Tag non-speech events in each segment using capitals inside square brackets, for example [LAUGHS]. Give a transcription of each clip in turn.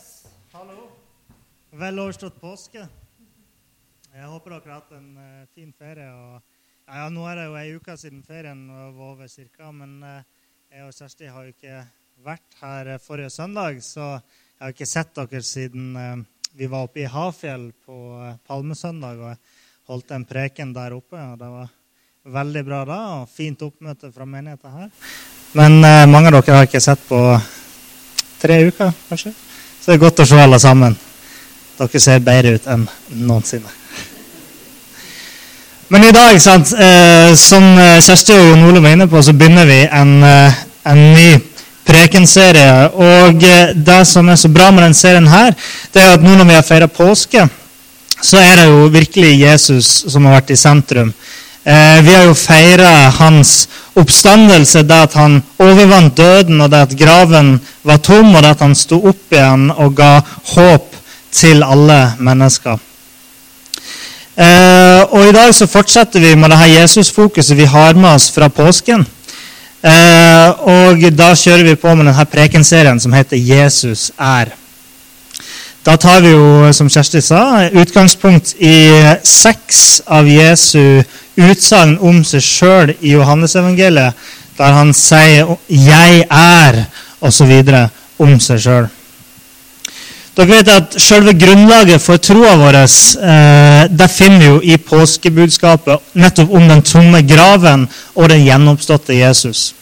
Yes, hallo. Vel overstått påske. Jeg håper dere har hatt en uh, fin ferie. Og, ja, ja, nå er det jo ei uke siden ferien var over, cirka, men uh, jeg og Kjersti har jo ikke vært her eh, forrige søndag, så jeg har ikke sett dere siden uh, vi var oppe i Hafjell på Palmesøndag og holdt en preken der oppe. og Det var veldig bra da, og fint oppmøte fra menigheten her. Men mange av dere har ikke sett på tre uker, kanskje. Så det er godt å se alle sammen. Dere ser bedre ut enn noensinne. Men i dag, sant, eh, som eh, Kjersti og Jon Ole var inne på, så begynner vi en, eh, en ny prekenserie. Og det som er så bra med denne serien her, det er at nå når vi har feira påske, så er det jo virkelig Jesus som har vært i sentrum. Eh, vi har jo feira hans oppstandelse, det at han overvant døden, og det at graven var tom, og det at han sto opp igjen og ga håp til alle mennesker. Eh, og I dag så fortsetter vi med det her Jesus-fokuset vi har med oss fra påsken. Eh, og Da kjører vi på med denne prekenserien som heter 'Jesus er'. Da tar vi jo, som Kjersti sa, utgangspunkt i seks av Jesu utsagn om seg sjøl i Johannesevangeliet, der han sier 'jeg er' osv. om seg sjøl. Dere vet at Selve grunnlaget for troa vår eh, det finner vi jo i påskebudskapet, nettopp om den tomme graven og den gjenoppståtte Jesus.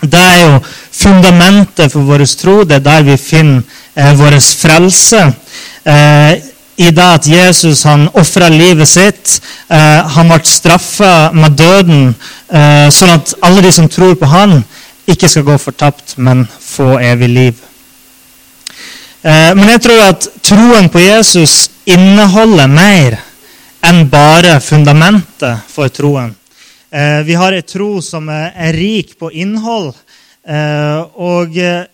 Det er jo fundamentet for vår tro. Det er der vi finner eh, vår frelse. Eh, I det at Jesus han ofra livet sitt. Eh, han ble straffa med døden, eh, sånn at alle de som tror på han, ikke skal gå fortapt, men få evig liv. Eh, men jeg tror at troen på Jesus inneholder mer enn bare fundamentet for troen. Eh, vi har en tro som er, er rik på innhold. Eh, og eh,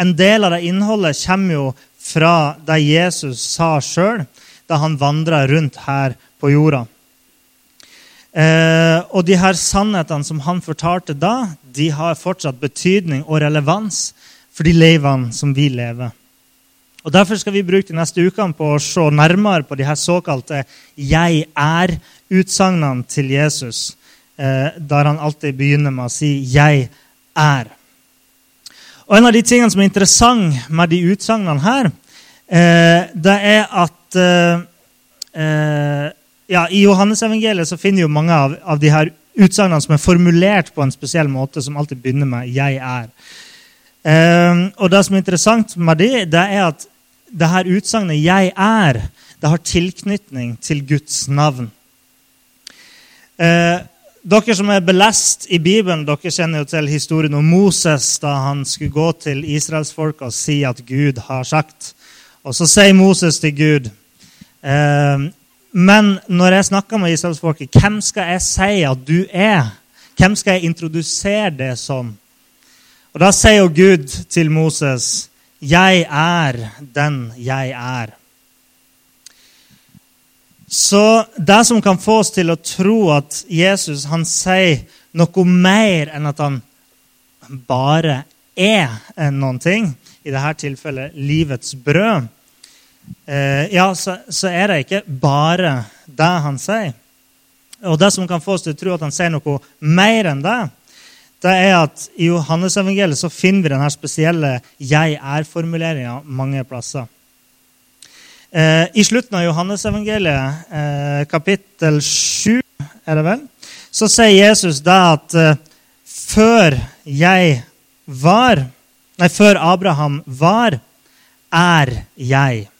en del av det innholdet kommer jo fra det Jesus sa sjøl da han vandra rundt her på jorda. Eh, og de her sannhetene som han fortalte da, de har fortsatt betydning og relevans for de livene som vi lever. Og Derfor skal vi bruke de neste ukene på å se nærmere på de her såkalte 'jeg er'-utsagnene til Jesus, eh, der han alltid begynner med å si 'jeg er'. Og En av de tingene som er interessant med de utsagnene her, eh, det er at eh ja, I Johannesevangeliet så finner jo mange av, av de her utsagnene som er formulert på en spesiell måte, som alltid begynner med 'jeg er'. Uh, og Det som er interessant med det, det er at det her utsagnet 'jeg er' det har tilknytning til Guds navn. Uh, dere som er belest i Bibelen, dere kjenner jo til historien om Moses da han skulle gå til israelsfolket og si at Gud har sagt. Og så sier Moses til Gud uh, men når jeg snakker med israelsfolket, hvem skal jeg si at du er? Hvem skal jeg introdusere det som? Og Da sier jo Gud til Moses, 'Jeg er den jeg er'. Så det som kan få oss til å tro at Jesus han sier noe mer enn at han bare er noen ting, i dette tilfellet livets brød, eh, ja, så, så, er det ikke bare det han sier. Og det som kan få oss til å tro at han sier noe mer enn det, det er at i Johannesevangeliet så finner vi denne spesielle 'jeg er'-formuleringa mange plasser. Eh, I slutten av Johannesevangeliet, eh, kapittel 7, er det vel, så sier Jesus det at eh, før jeg var Nei, før Abraham var, er jeg.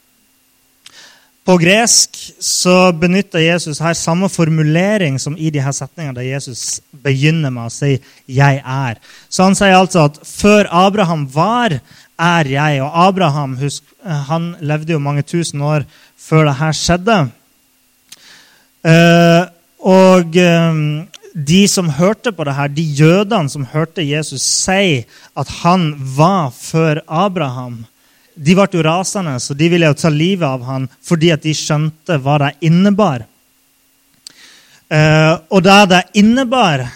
På gresk så benytter Jesus her samme formulering som i de her setningene der Jesus begynner med å si 'jeg er'. Så han sier altså at 'før Abraham var, er jeg'. Og Abraham husk, han levde jo mange tusen år før det her skjedde. Uh, og um, de som hørte på det her, de jødene som hørte Jesus si at han var før Abraham, de ble jo rasende, så de ville jo ta livet av han fordi at de skjønte hva det innebar. Uh, og det det innebar,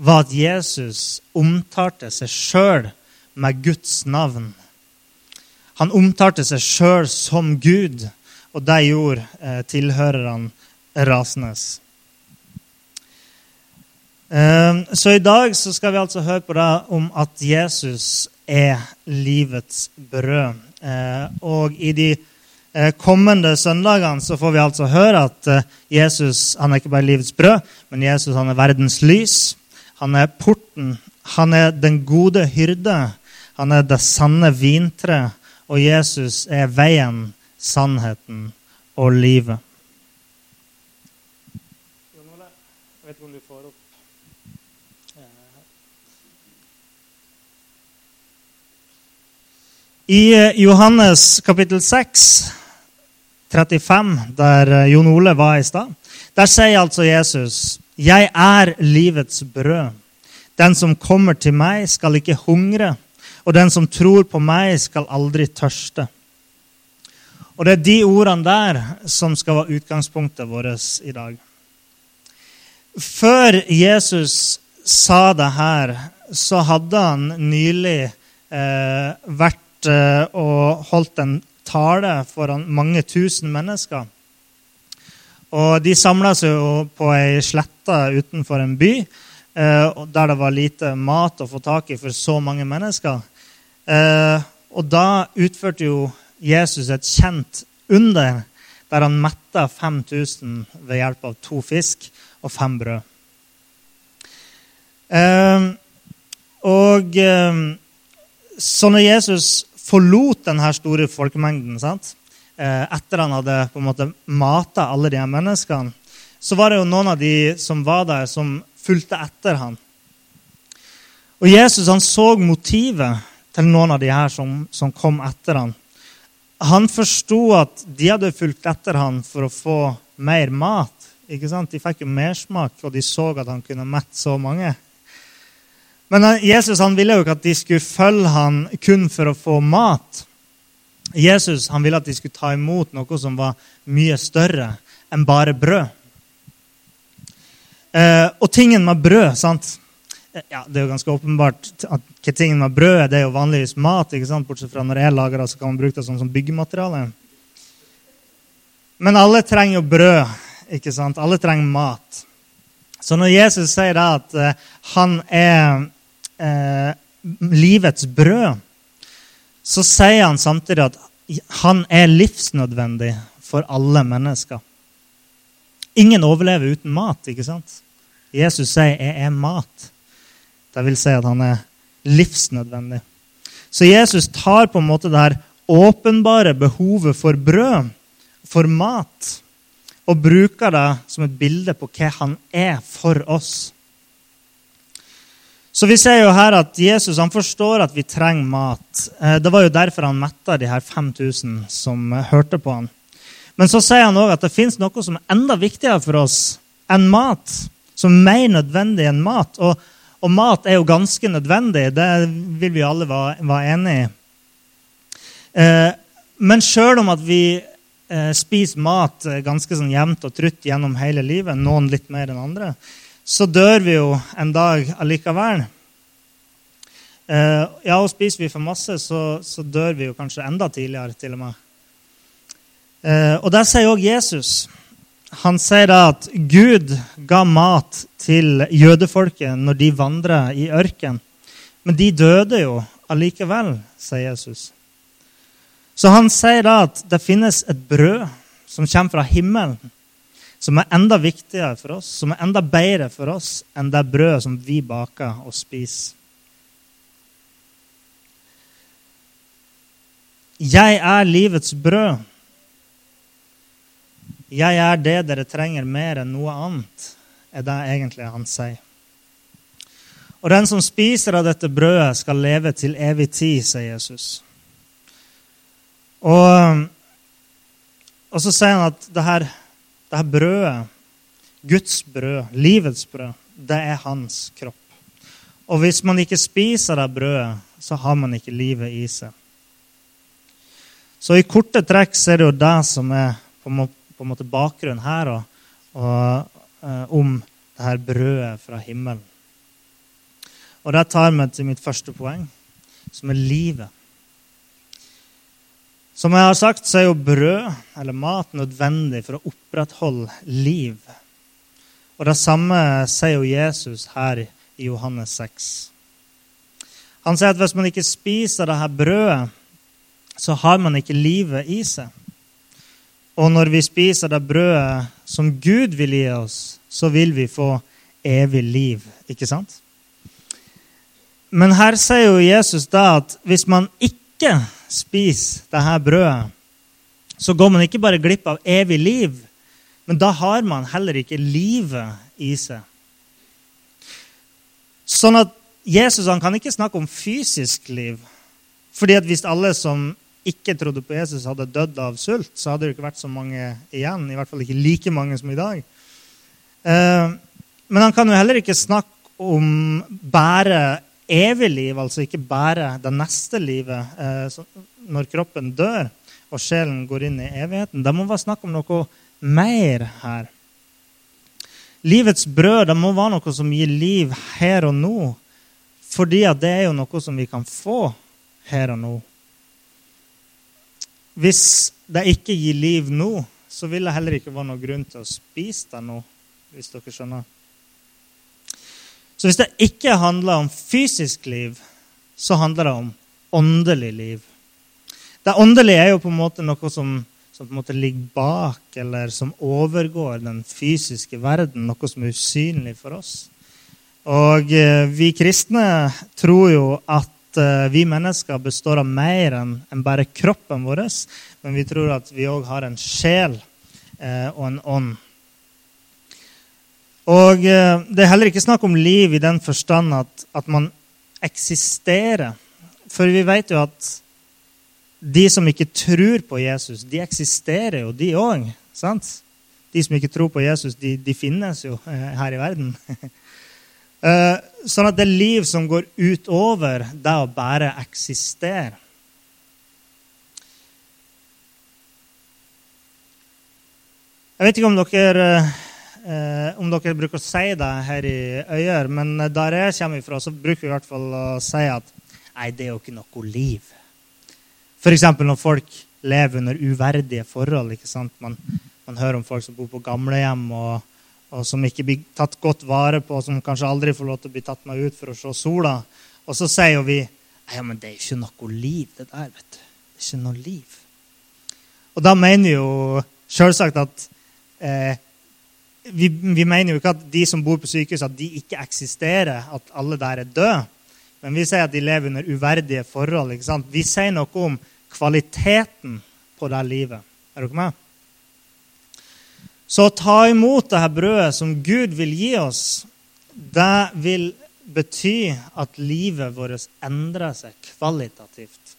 var at Jesus omtalte seg sjøl med Guds navn. Han omtalte seg sjøl som Gud, og det gjorde eh, tilhørerne rasende. Eh, så i dag så skal vi altså høre på det om at Jesus er livets brød. Eh, og i de eh, kommende søndagene så får vi altså høre at eh, Jesus han er ikke bare livets brød, men Jesus han er verdens lys. Han er porten. Han er den gode hyrde. Han er det sanne vintre. Og Jesus er veien, sannheten og livet. Jeg vet ikke om du får opp I eh, Johannes kapittel 6, 35, der eh, Jon Ole var i stad, der sier altså Jesus, 'Jeg er livets brød'. Den som kommer til meg, skal ikke hungre, og den som tror på meg, skal aldri tørste. Og Det er de ordene der som skal være utgangspunktet vårt i dag. Før Jesus sa det her, så hadde han nylig eh, vært Eh, og holdt en tale foran mange tusen mennesker. Og De samla seg jo på ei slette utenfor en by eh, der det var lite mat å få tak i for så mange mennesker. Eh, og da utførte jo Jesus et kjent under der han metta 5000 ved hjelp av to fisk og fem brød. Og så når Jesus forlot denne store folkemengden sant? Eh, etter han hadde på en måte mata alle de menneskene, så var det jo noen av de som var der, som fulgte etter han. Og Jesus han så motivet til noen av de her som, som kom etter han. Han forsto at de hadde fulgt etter han for å få mer mat. ikke sant? De fikk jo mersmak, og de så at han kunne mette så mange. Men Jesus han ville jo ikke at de skulle følge han kun for å få mat. Jesus han ville at de skulle ta imot noe som var mye større enn bare brød. Eh, og tingen med brød sant? Ja, Det er jo ganske åpenbart at hva tingen med brød det er jo vanligvis mat. ikke sant? Bortsett fra når jeg lager det, så kan man bruke det som, som byggemateriale. Men alle trenger jo brød. ikke sant? Alle trenger mat. Så når Jesus sier da at han er eh, livets brød, så sier han samtidig at han er livsnødvendig for alle mennesker. Ingen overlever uten mat. ikke sant? Jesus sier 'jeg er mat'. Det vil si at han er livsnødvendig. Så Jesus tar på en måte det her åpenbare behovet for brød, for mat, og bruker det som et bilde på hva han er for oss. Så vi ser jo her at Jesus han forstår at vi trenger mat. Eh, det var jo derfor han metta de her 5000 som eh, hørte på han. Men så sier han òg at det fins noe som er enda viktigere for oss enn mat. Som er mer nødvendig enn mat. Og, og mat er jo ganske nødvendig. Det vil vi alle være, være enig i. Eh, men sjøl om at vi spiser mat ganske sånn jevnt og trutt gjennom hele livet, noen litt mer enn andre, så dør vi jo en dag allikevel. Eh, ja, og spiser vi for masse, så, så, dør vi jo kanskje enda tidligere, til og med. Eh, og der sier òg Jesus. Han sier at Gud ga mat til jødefolket når de vandra i ørken. Men de døde jo allikevel, sier Jesus. Så han sier da at det finnes et brød som kommer fra himmelen som er enda viktigere for oss, som er enda bedre for oss enn det brødet som vi baker og spiser. Jeg er livets brød. Jeg er det dere trenger mer enn noe annet, er det egentlig han sier. Og den som spiser av dette brødet, skal leve til evig tid, sier Jesus. Og, og så sier han at det her det her brødet, Guds brød, livets brød, det er hans kropp. Og hvis man ikke spiser det brødet, så har man ikke livet i seg. Så i korte trekk så er det jo det som er på en måte bakgrunnen her og, og, uh, om det her brødet fra himmelen. Og det tar meg til mitt første poeng, som er livet. Som jeg har sagt, så er jo brød eller mat nødvendig for å opprettholde liv. Og det samme sier jo Jesus her i Johannes 6. Han sier at hvis man ikke spiser dette brødet, så har man ikke livet i seg. Og når vi spiser det brødet som Gud vil gi oss, så vil vi få evig liv. Ikke sant? Men her sier jo Jesus da at hvis man ikke spiser dette brødet, så går man ikke bare glipp av evig liv, men da har man heller ikke livet i seg. Sånn at Jesus han kan ikke snakke om fysisk liv. Fordi at hvis alle som ikke trodde på Jesus, hadde dødd av sult, så hadde det ikke vært så mange igjen. I hvert fall ikke like mange som i dag. Eh, men han kan jo heller ikke snakke om bare evig liv, altså ikke bare det neste livet, eh, når kroppen dør og sjelen går inn i evigheten. Det må være snakk om noe mer her. Livets brød det må være noe som gir liv her og nå. Fordi det er jo noe som vi kan få her og nå. Hvis det ikke gir liv nå, så vil det heller ikke være noen grunn til å spise det nå. hvis dere skjønner. Så hvis det ikke handler om fysisk liv, så handler det om åndelig liv. Det åndelige er jo på en måte noe som som på en måte ligger bak, eller som overgår den fysiske verden, noe som er usynlig for oss. Og eh, vi kristne tror jo at eh, vi mennesker består av mer enn bare kroppen vår, men vi tror at vi òg har en sjel eh, og en ånd. Og det er heller ikke snakk om liv i den forstand at, at man eksisterer. For vi vet jo at de som ikke tror på Jesus, de eksisterer jo, de òg. De som ikke tror på Jesus, de, de finnes jo eh, her i verden. [LAUGHS] Eh, sånn at det er liv som går utover det å bare eksistere. Jeg vet ikke om dere, eh, om dere bruker å si det her i Øyer, men der jeg kommer fra, så bruker vi i hvert fall å si at nei, det er jo ikke noe liv. F.eks. når folk lever under uverdige forhold. Man, man, hører om folk som bor på gamlehjem og, og, som ikke blir tatt godt vare på, som kanskje aldri får lov til å bli tatt med ut for å se sola. Og så sier jo vi ja, men det er ikke noe liv, det der. vet du. Det er ikke noe liv. Og da mener jo selvsagt at eh, vi, vi, mener jo ikke at de som bor på sykehus, at de ikke eksisterer, at alle der er døde. Men vi sier at de lever under uverdige forhold. ikke sant? Vi sier noe om kvaliteten på det livet. Er dere med? Så å ta imot dette brødet som Gud vil gi oss, det vil bety at livet vårt endrer seg kvalitativt.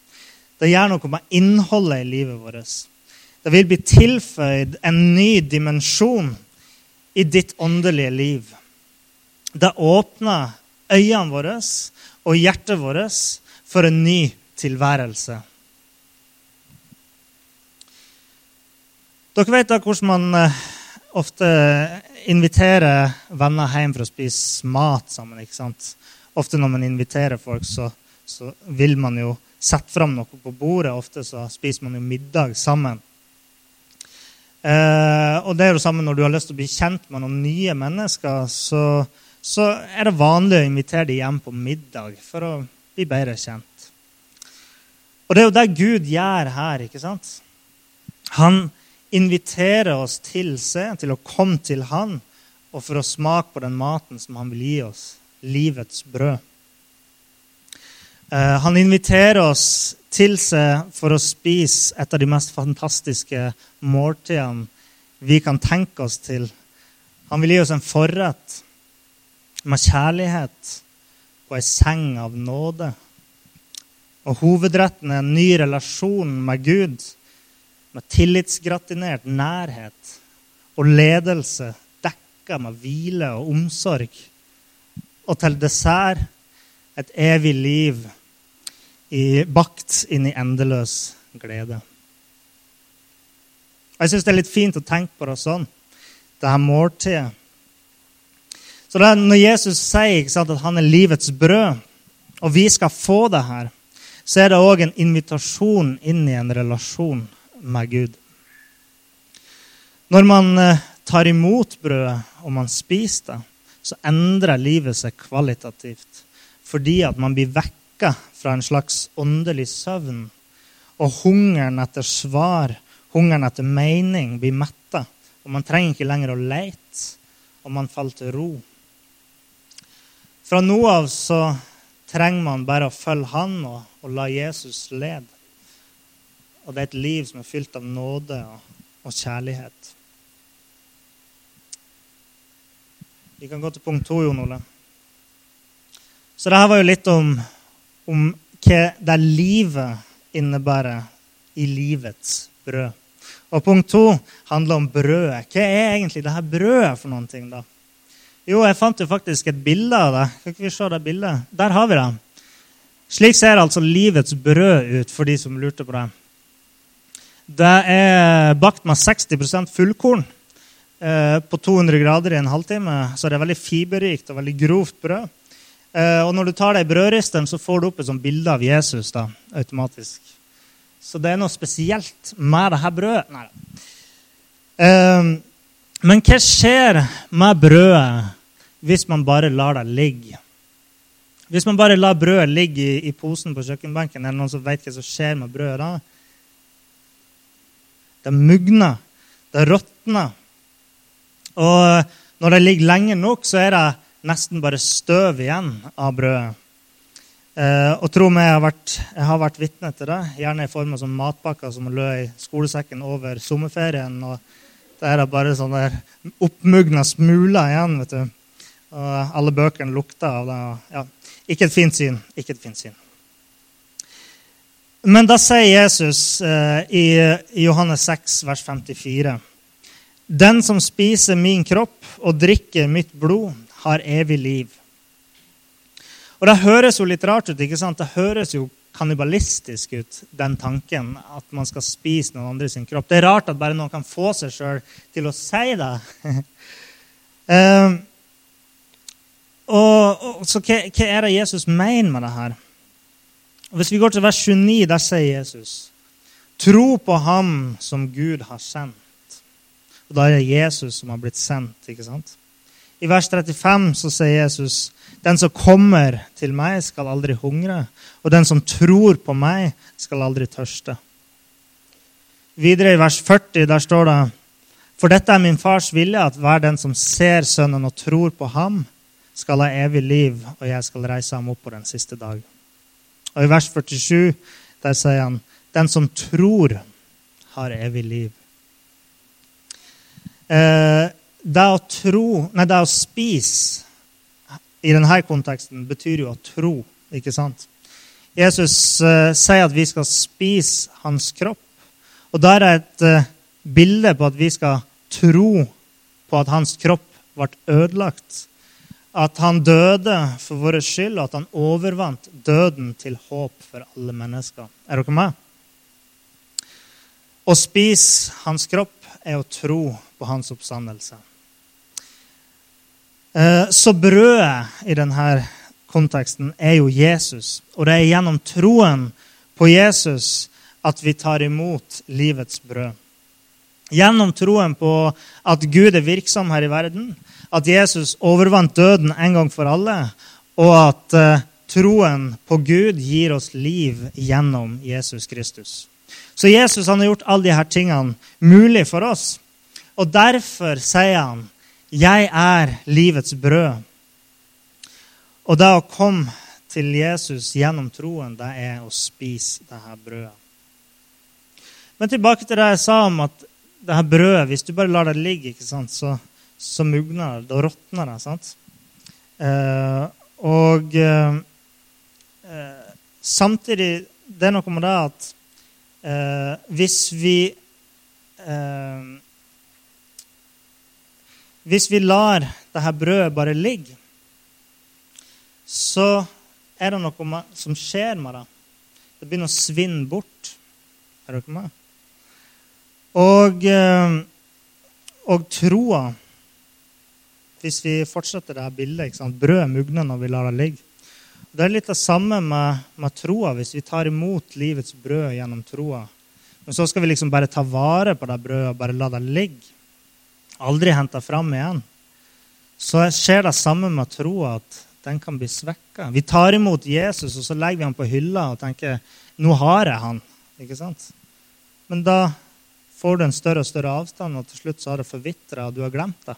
Det gjør noe med innholdet i livet vårt. Det vil bli tilføyd en ny dimensjon i ditt åndelige liv. Det åpner øynene våre og hjertet vårt for en ny tilværelse. Dere vet da hvordan man eh, ofte inviterer venner hjem for å spise mat sammen. ikke sant? Ofte når man inviterer folk, så, så vil man jo sette fram noe på bordet. Ofte så spiser man jo middag sammen. Eh, og det er jo samme når du har lyst til å bli kjent med noen nye mennesker. så så er det vanlig å invitere dem hjem på middag for å bli bedre kjent. Og det er jo det Gud gjør her. ikke sant? Han inviterer oss til seg, til å komme til han, og for å smake på den maten som han vil gi oss, livets brød. Eh, han inviterer oss til seg for å spise et av de mest fantastiske måltidene vi kan tenke oss til. Han vil gi oss en forrett med kjærlighet og ei seng av nåde. Og hovedretten er en ny relasjon med Gud, med tillitsgratinert nærhet og ledelse dekka med hvile og omsorg. Og til dessert et evig liv i, bakt inn i endeløs glede. Jeg syns det er litt fint å tenke på det sånn. Det her måltidet så det når Jesus sier sant, at han er livets brød, og vi skal få det her, så er det òg en invitasjon inn i en relasjon med Gud. Når man eh, tar imot brødet og man spiser det, så endrer livet seg kvalitativt. Fordi at man blir vekka fra en slags åndelig søvn. Og hungeren etter svar, hungeren etter mening, blir metta. Og man trenger ikke lenger å leite, og man faller til ro. Fra nå av så trenger man bare å følge Han og, og la Jesus lede. Og det er et liv som er fylt av nåde og, og kjærlighet. Vi kan gå til punkt to, Jon Ole. Så dette var jo litt om, om hva det livet innebærer i livets brød. Og punkt to handler om brødet. Hva er egentlig det her brødet for noen ting? da? Jo, jeg fant jo faktisk et bilde av det. Kan ikke vi se det bildet? Der har vi det. Slik ser altså livets brød ut, for de som lurte på det. Det er bakt med 60% fullkorn eh, på 200 grader i en halvtime. Så det er veldig fiberrikt og veldig grovt brød. Eh, og når du tar det i brødristeren, så får du opp et sånt bilde av Jesus da, automatisk. Så det er noe spesielt med dette brødet. Eh, men hva skjer med brødet hvis man bare lar det ligge? Hvis man bare lar brødet ligge i, i posen på kjøkkenbenken, er det noen som vet hva som skjer med brødet da? Det mugner. Det råtner. Og når det ligger lenge nok, så er det nesten bare støv igjen av brødet. Eh, og tro meg, jeg har vært, jeg har vært vitne til det, gjerne i form av sånn matpakker som lø i skolesekken over sommerferien. og Det er bare sånne oppmugna smuler igjen. vet du. Og alle bøkene lukta av det. Ja, ikke et fint syn. Ikke et fint syn. Men da sier Jesus eh, i Johannes 6, vers 54.: Den som spiser min kropp og drikker mitt blod, har evig liv. Og Det høres jo litt rart ut. ikke sant? Det høres jo kannibalistisk ut, den tanken at man skal spise noen andre sin kropp. Det er rart at bare noen kan få seg sjøl til å si det. um, [LAUGHS] og, og, så hva, hva, er det Jesus mener med det her? Hvis vi går til vers 29, der sier Jesus Tro på ham som Gud har sendt. Og Da er det Jesus som har blitt sendt. ikke sant? I vers 35 så sier Jesus den som kommer til meg, skal aldri hungre, og den som tror på meg, skal aldri tørste. Videre i vers 40 der står det For dette er min fars vilje, at hver den som ser Sønnen og tror på ham, skal ha evig liv, og jeg skal reise ham opp på den siste dag. Og I vers 47 der sier han den som tror, har evig liv. Eh, det å tro, nei, det å spise i denne konteksten betyr jo å tro, ikke sant? Jesus uh, sier at vi skal spise hans kropp. Og da er det et uh, bilde på at vi skal tro på at hans kropp ble ødelagt at han døde for vår skyld, og at han overvant døden til håp for alle mennesker. Er dere med? Å spise hans kropp er å tro på hans oppstandelse. Eh, så brødet i denne konteksten er jo Jesus. Og det er gjennom troen på Jesus at vi tar imot livets brød. Gjennom troen på at Gud er virksom her i verden, at Jesus overvant døden en gang for alle, og at uh, troen på Gud gir oss liv gjennom Jesus Kristus. Så Jesus har gjort alle disse tingene mulig for oss. Og derfor sier han, 'Jeg er livets brød'. Og det å komme til Jesus gjennom troen, det er å spise dette brødet. Men tilbake til det jeg sa om at dette brødet, hvis du bare lar det ligge, sant, så så mugner det. Da råtner det. sant? Eh, og eh, eh, samtidig Det er noe med det at eh, hvis vi eh, Hvis vi lar dette brødet bare ligge, så er det noe som skjer med det. Det begynner å svinne bort. Er dere med? Og, eh, og troa hvis vi fortsetter det her bildet. Brød mugner når vi lar det ligge. Det er litt det samme med, med troa, hvis vi tar imot livets brød gjennom troa. Men så skal vi liksom bare ta vare på det brødet og bare la det ligge. Aldri henta fram igjen. Så skjer det samme med troa, at den kan bli svekka. Vi tar imot Jesus, og så legger vi ham på hylla og tenker nå har jeg han. Ikke sant? Men da får du en større og større avstand, og til slutt så har det forvitra, og du har glemt det.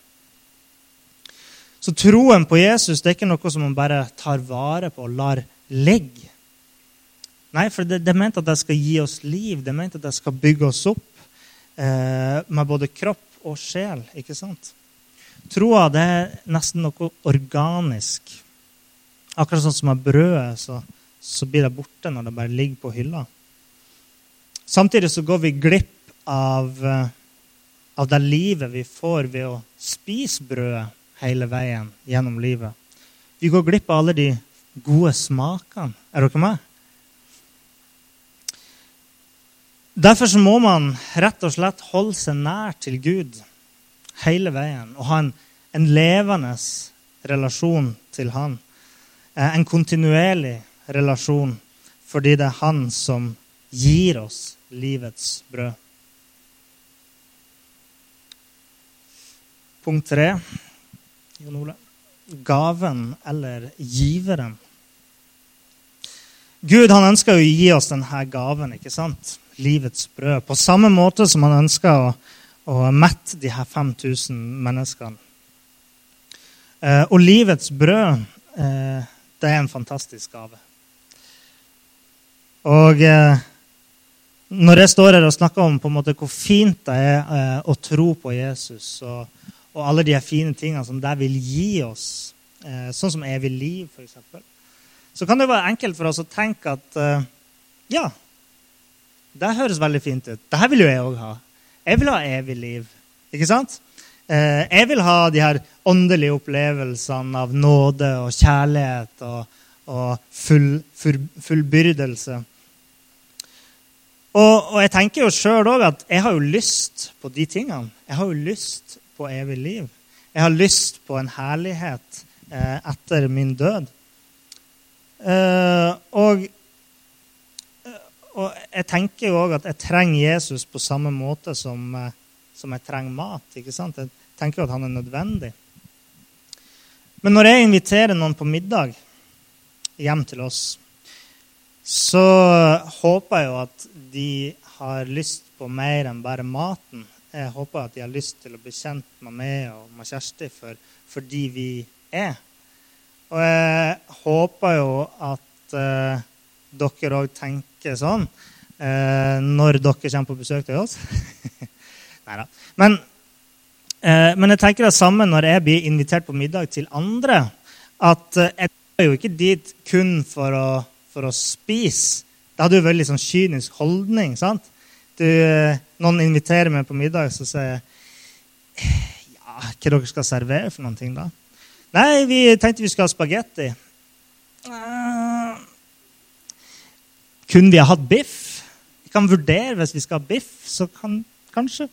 Så troen på Jesus det er ikke noe som man bare tar vare på og lar ligge. Nei, for det, det er ment at det skal gi oss liv. Det er ment at det skal bygge oss opp eh, med både kropp og sjel. ikke sant? Troa det er nesten noe organisk. Akkurat sånn som med brødet, så, så, blir det borte når det bare ligger på hylla. Samtidig så går vi glipp av, eh, av det livet vi får ved å spise brødet hele veien gjennom livet. Vi går glipp av alle de gode smakene. Er dere med? Derfor så må man rett og slett holde seg nær til Gud hele veien og ha en, en levende relasjon til Han. Eh, en kontinuerlig relasjon fordi det er Han som gir oss livets brød. Punkt tre Jon Ole. Gaven eller giveren. Gud han ønsker å gi oss denne gaven, ikke sant? Livets brød. På samme måte som han ønsker å, å mette de her 5000 menneskene. Eh, og livets brød, eh, det er en fantastisk gave. Og eh, når jeg står her og snakker om på en måte hvor fint det er eh, å tro på Jesus og, og alle de fine tingene som det vil gi oss, eh, sånn som evig liv, f.eks., så kan det være enkelt for oss å tenke at eh, ja, det høres veldig fint ut. Dette vil jo jeg òg ha. Jeg vil ha evig liv. Ikke sant? Eh, jeg vil ha de her åndelige opplevelsene av nåde og kjærlighet og, og full, full, fullbyrdelse. Og, og, jeg tenker jo sjøl òg at jeg har jo lyst på de tingene. Jeg har jo lyst på evig liv. Jeg har lyst på en herlighet eh, etter min død. Eh, og og jeg tenker jo òg at jeg trenger Jesus på samme måte som, eh, som jeg trenger mat. ikke sant? Jeg tenker jo at han er nødvendig. Men når jeg inviterer noen på middag hjem til oss, så håper jeg jo at de har lyst på mer enn bare maten. Jeg håper at de har lyst til å bli kjent med meg og med Kjersti for, fordi vi er. Og jeg håper jo at uh, dere òg tenker sånn eh, når dere kommer på besøk til oss. [LAUGHS] Nei da. Men, eh, men, jeg tenker det samme når jeg blir invitert på middag til andre. At eh, jeg er jo ikke dit kun for å, for å spise. Det hadde jo veldig sånn kynisk holdning. sant? Du, eh, noen inviterer meg på middag, så sier jeg ja, hva dere skal servere for noen ting da? Nei, vi tenkte vi skulle ha spagetti. Kunne vi ha hatt biff? Vi kan vurdere hvis vi skal ha biff. så kan, Kanskje.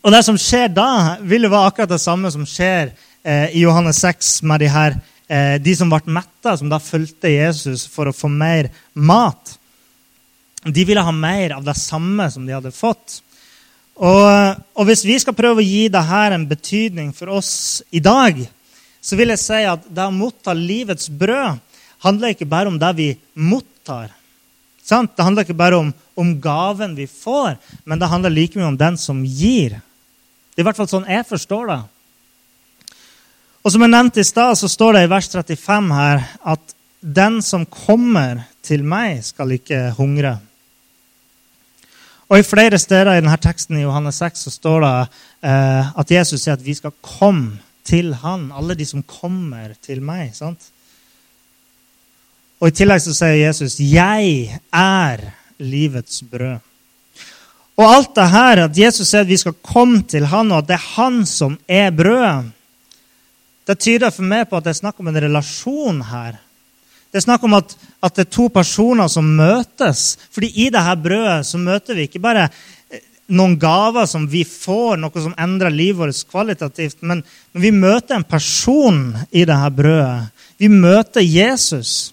Og det som skjer da, vil jo være akkurat det samme som skjer eh, i Johannes 6 med de her eh, de som ble metta, som da fulgte Jesus for å få mer mat. De ville ha mer av det samme som de hadde fått. Og, og hvis vi skal prøve å gi dette en betydning for oss i dag, så vil jeg si at det å motta livets brød handler ikke bare om det vi mottar. Sant? Det handler ikke bare om, om, gaven vi får, men det handler like mye om den som gir. Det er i hvert fall sånn jeg forstår det. Og Som jeg nevnte i stad, så står det i vers 35 her at den som kommer til meg, skal ikke hungre. Og I flere steder i denne teksten i Johannes 6 så står det eh, at Jesus sier at vi skal komme til han, alle de som kommer til meg. sant? Og I tillegg så sier Jesus, 'Jeg er livets brød'. Og alt det her, at Jesus sier at vi skal komme til han, og at det er han som er brødet, det tyder for meg på at det er snakk om en relasjon her. Det er snakk om at, at det er to personer som møtes. Fordi i dette brødet så møter vi ikke bare noen gaver som vi får, noe som endrer livet vårt kvalitativt. Men, men vi møter en person i dette brødet. Vi møter Jesus.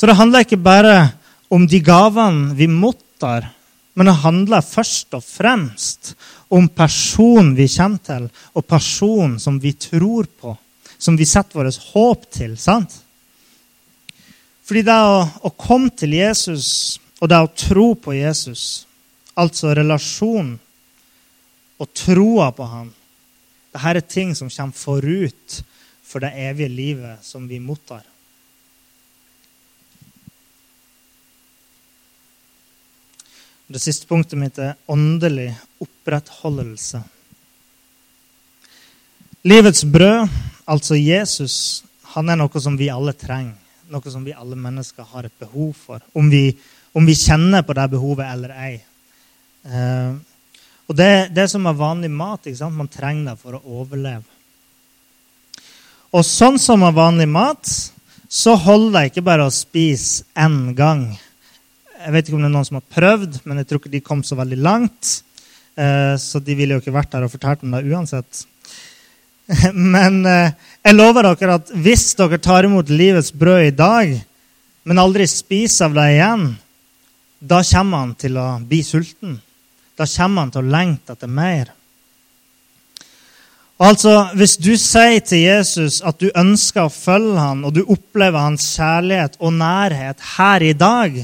Så det handler ikke bare om de gavene vi mottar, men det handler først og fremst om personen vi kommer til, og personen som vi tror på, som vi setter vårt håp til. sant? Fordi det å, å komme til Jesus og det å tro på Jesus, altså relasjonen og troa på ham, dette er ting som kommer forut for det evige livet som vi mottar. Det siste punktet mitt er åndelig opprettholdelse. Livets brød, altså Jesus, han er noe som vi alle trenger. Noe som vi alle mennesker har et behov for. Om vi, om vi kjenner på det behovet eller ei. Eh, og det, det som er vanlig mat. Man trenger det for å overleve. Og sånn som er vanlig mat, så holder det ikke bare å spise én gang. Jeg vet ikke om det er noen som har prøvd, men jeg tror ikke de kom så veldig langt. Eh, så de ville jo ikke vært der og fortalt om det uansett. [LAUGHS] Men eh, jeg lover dere at hvis dere tar imot livets brød i dag, men aldri spiser av det igjen, da kommer han til å bli sulten. Da kommer han til å lengte etter mer. Altså, Hvis du sier til Jesus at du ønsker å følge ham, og du opplever hans kjærlighet og nærhet her i dag,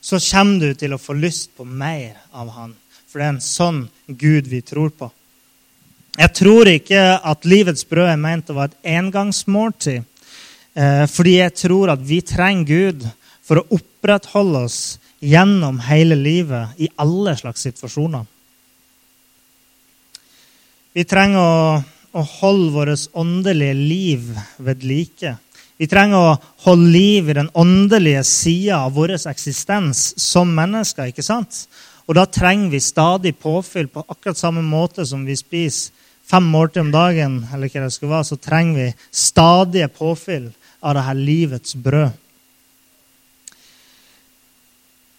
så kommer du til å få lyst på mer av han. For det er en sånn Gud vi tror på. Jeg tror ikke at livets brød er ment å være et engangsmåltid. Eh, fordi jeg tror at vi trenger Gud for å opprettholde oss gjennom hele livet i alle slags situasjoner. Vi trenger å, å holde vårt åndelige liv ved like. Vi trenger å holde liv i den åndelige sida av vår eksistens som mennesker. ikke sant? Og da trenger vi stadig påfyll på akkurat samme måte som vi spiser fem måltider om dagen, eller hva det skal være, så trenger vi stadige påfyll av dette livets brød.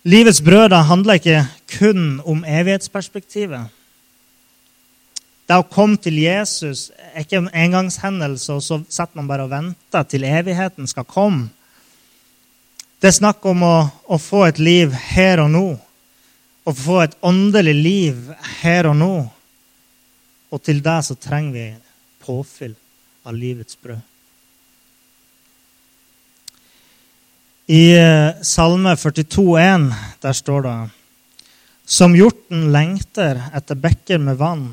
Livets brød handler ikke kun om evighetsperspektivet. Det å komme til Jesus er ikke en engangshendelse, og så setter man bare og venter til evigheten skal komme. Det er snakk om å, å få et liv her og nå. Å få et åndelig liv her og nå. Og til det så trenger vi påfyll av livets brød. I Salme Salme 42,1 der står det Som hjorten lengter etter bekker med vann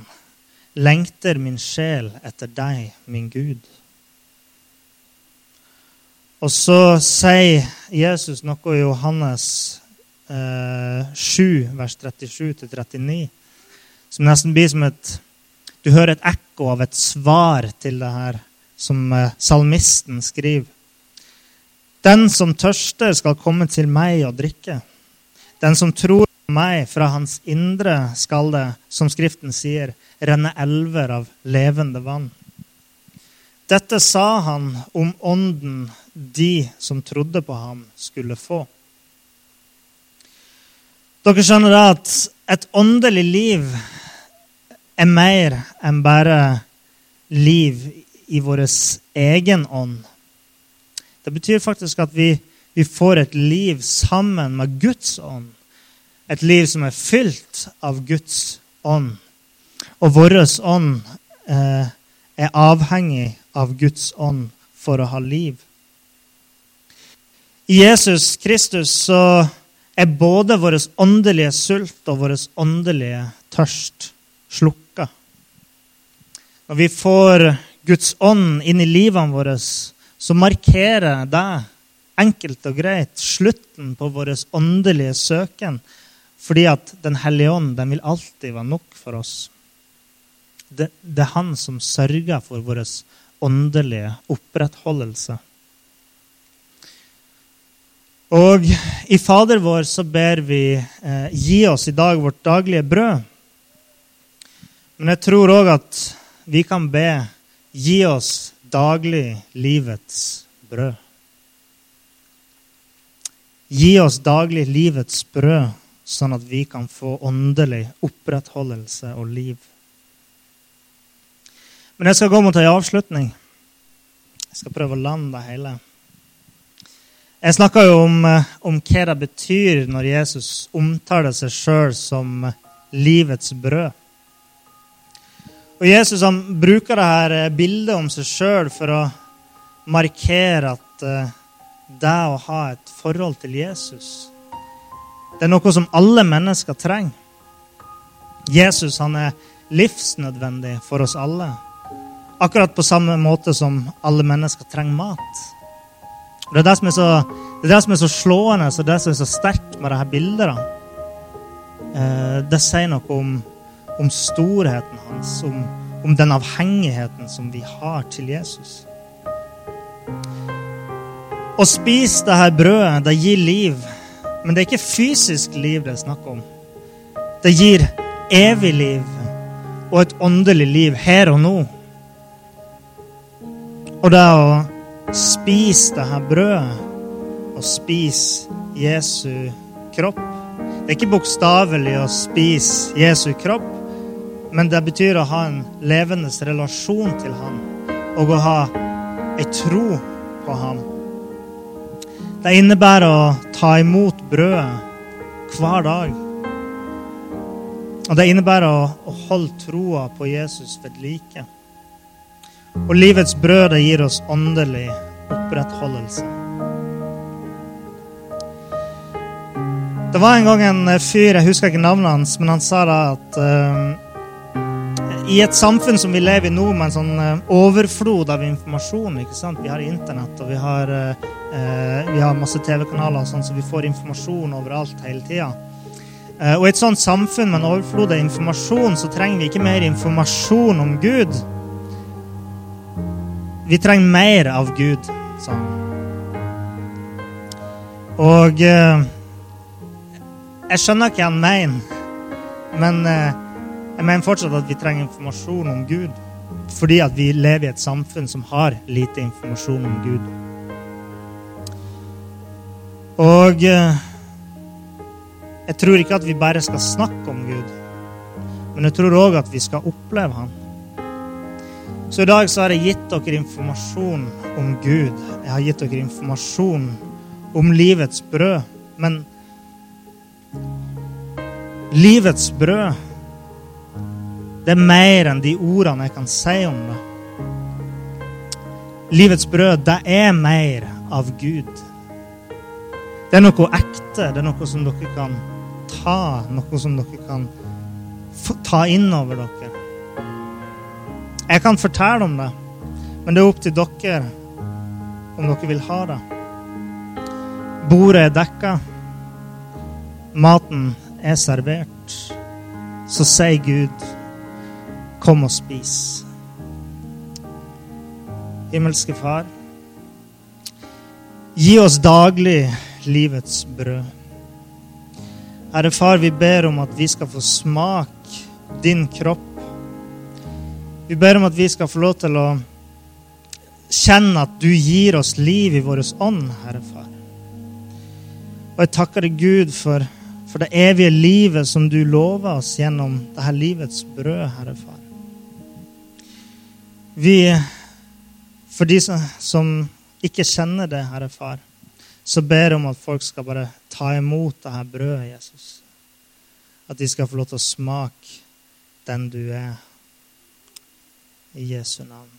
lengter min sjel etter deg, min Gud. Og så sier Jesus noe i Johannes eh, 7, vers 37-39, som nesten blir som et Du hører et ekko av et svar til det her som eh, salmisten skriver. Den som tørster, skal komme til meg og drikke. Den som tror meg, fra hans indre skal det, som Skriften sier, renne elver av levende vann. Dette sa han om ånden de som trodde på ham, skulle få. Dere skjønner da at et åndelig liv er mer enn bare liv i vår egen ånd. Det betyr faktisk at vi, vi får et liv sammen med Guds ånd. Et liv som er fylt av Guds ånd. Og vår ånd eh, er avhengig av Guds ånd for å ha liv. I Jesus Kristus så er både vår åndelige sult og vår åndelige tørst slukka. Når vi får Guds ånd inn i livene våre, så markerer det enkelt og greit slutten på vår åndelige søken. Fordi at Den hellige ånd den vil alltid være nok for oss det, det, er han som sørger for vår åndelige opprettholdelse. Og i Fader vår så ber vi eh, gi oss i dag vårt daglige brød. Men jeg tror òg at vi kan be gi oss daglig livets brød. Gi oss daglig livets brød, sånn at vi kan få åndelig opprettholdelse og liv. Men jeg skal gå mot en avslutning. Jeg skal prøve å lande det hele. Jeg snakka jo om, eh, om, hva det betyr når Jesus omtaler seg sjøl som livets brød. Og Jesus han bruker det her eh, bildet om seg sjøl for å markere at uh, det å ha et forhold til Jesus, det er noe som alle mennesker trenger. Jesus han er livsnødvendig for oss alle. Akkurat på samme måte som alle mennesker trenger mat. Det er det som er så, det, det som er så slående og det som er så sterkt med dette bildet. Eh, det sier noe om, om storheten hans, om, om, den avhengigheten som vi har til Jesus. Å spise dette brødet, det gir liv. Men det er ikke fysisk liv det er snakk om. Det gir evig liv og et åndelig liv her og nå. Og det å spise det her brødet, og spise Jesu kropp. Det er ikke bokstavelig å spise Jesu kropp, men det betyr å ha en levende relasjon til ham og å ha ei tro på ham. Det innebærer å ta imot brødet hver dag. Og det innebærer å holde troa på Jesus ved like. Og livets brød det gir oss åndelig opprettholdelse. Det var en gang en fyr, jeg husker ikke navnet hans, men han sa da at uh, i et samfunn som vi lever i nå, med en sånn uh, overflod av informasjon ikke sant? Vi har internett, og vi har, eh, vi har masse TV-kanaler, sånn, så vi får informasjon overalt hele tida. og i et sånt samfunn med en overflod av informasjon, så trenger vi ikke mer informasjon om Gud. Vi trenger mer av Gud, sa han. Og eh, jeg skjønner hva han mener, men eh, jeg mener fortsatt at vi trenger informasjon om Gud. Fordi at vi lever i et samfunn som har lite informasjon om Gud. Og eh, jeg tror ikke at vi bare skal snakke om Gud, men jeg tror òg at vi skal oppleve Han. Så i dag så har jeg gitt dere informasjon om Gud. Jeg har gitt dere informasjon om livets brød. Men livets brød, det er mer enn de ordene jeg kan si om det. Livets brød, det er mer av Gud. Det er noe ekte. Det er noe som dere kan ta, noe som dere kan ta inn over dere. Jeg kan fortelle om det, men det er opp til dere om dere vil ha det. Bordet er dekka. Maten er servert. Så sier Gud, 'Kom og spis'. Himmelske Far, gi oss daglig livets brød. Herre Far, vi ber om at vi skal få smak din kropp vi ber om at vi skal få lov til å kjenne at du gir oss liv i vår ånd, Herre Far. Og jeg takker deg, Gud, for, for, det evige livet som du lover oss gjennom dette livets brød, Herre Far. Vi, for de som, som ikke kjenner det, Herre Far, så ber jeg om at folk skal bare ta imot dette brødet, Jesus. At de skal få lov til å smake den du er. I Jesu navn.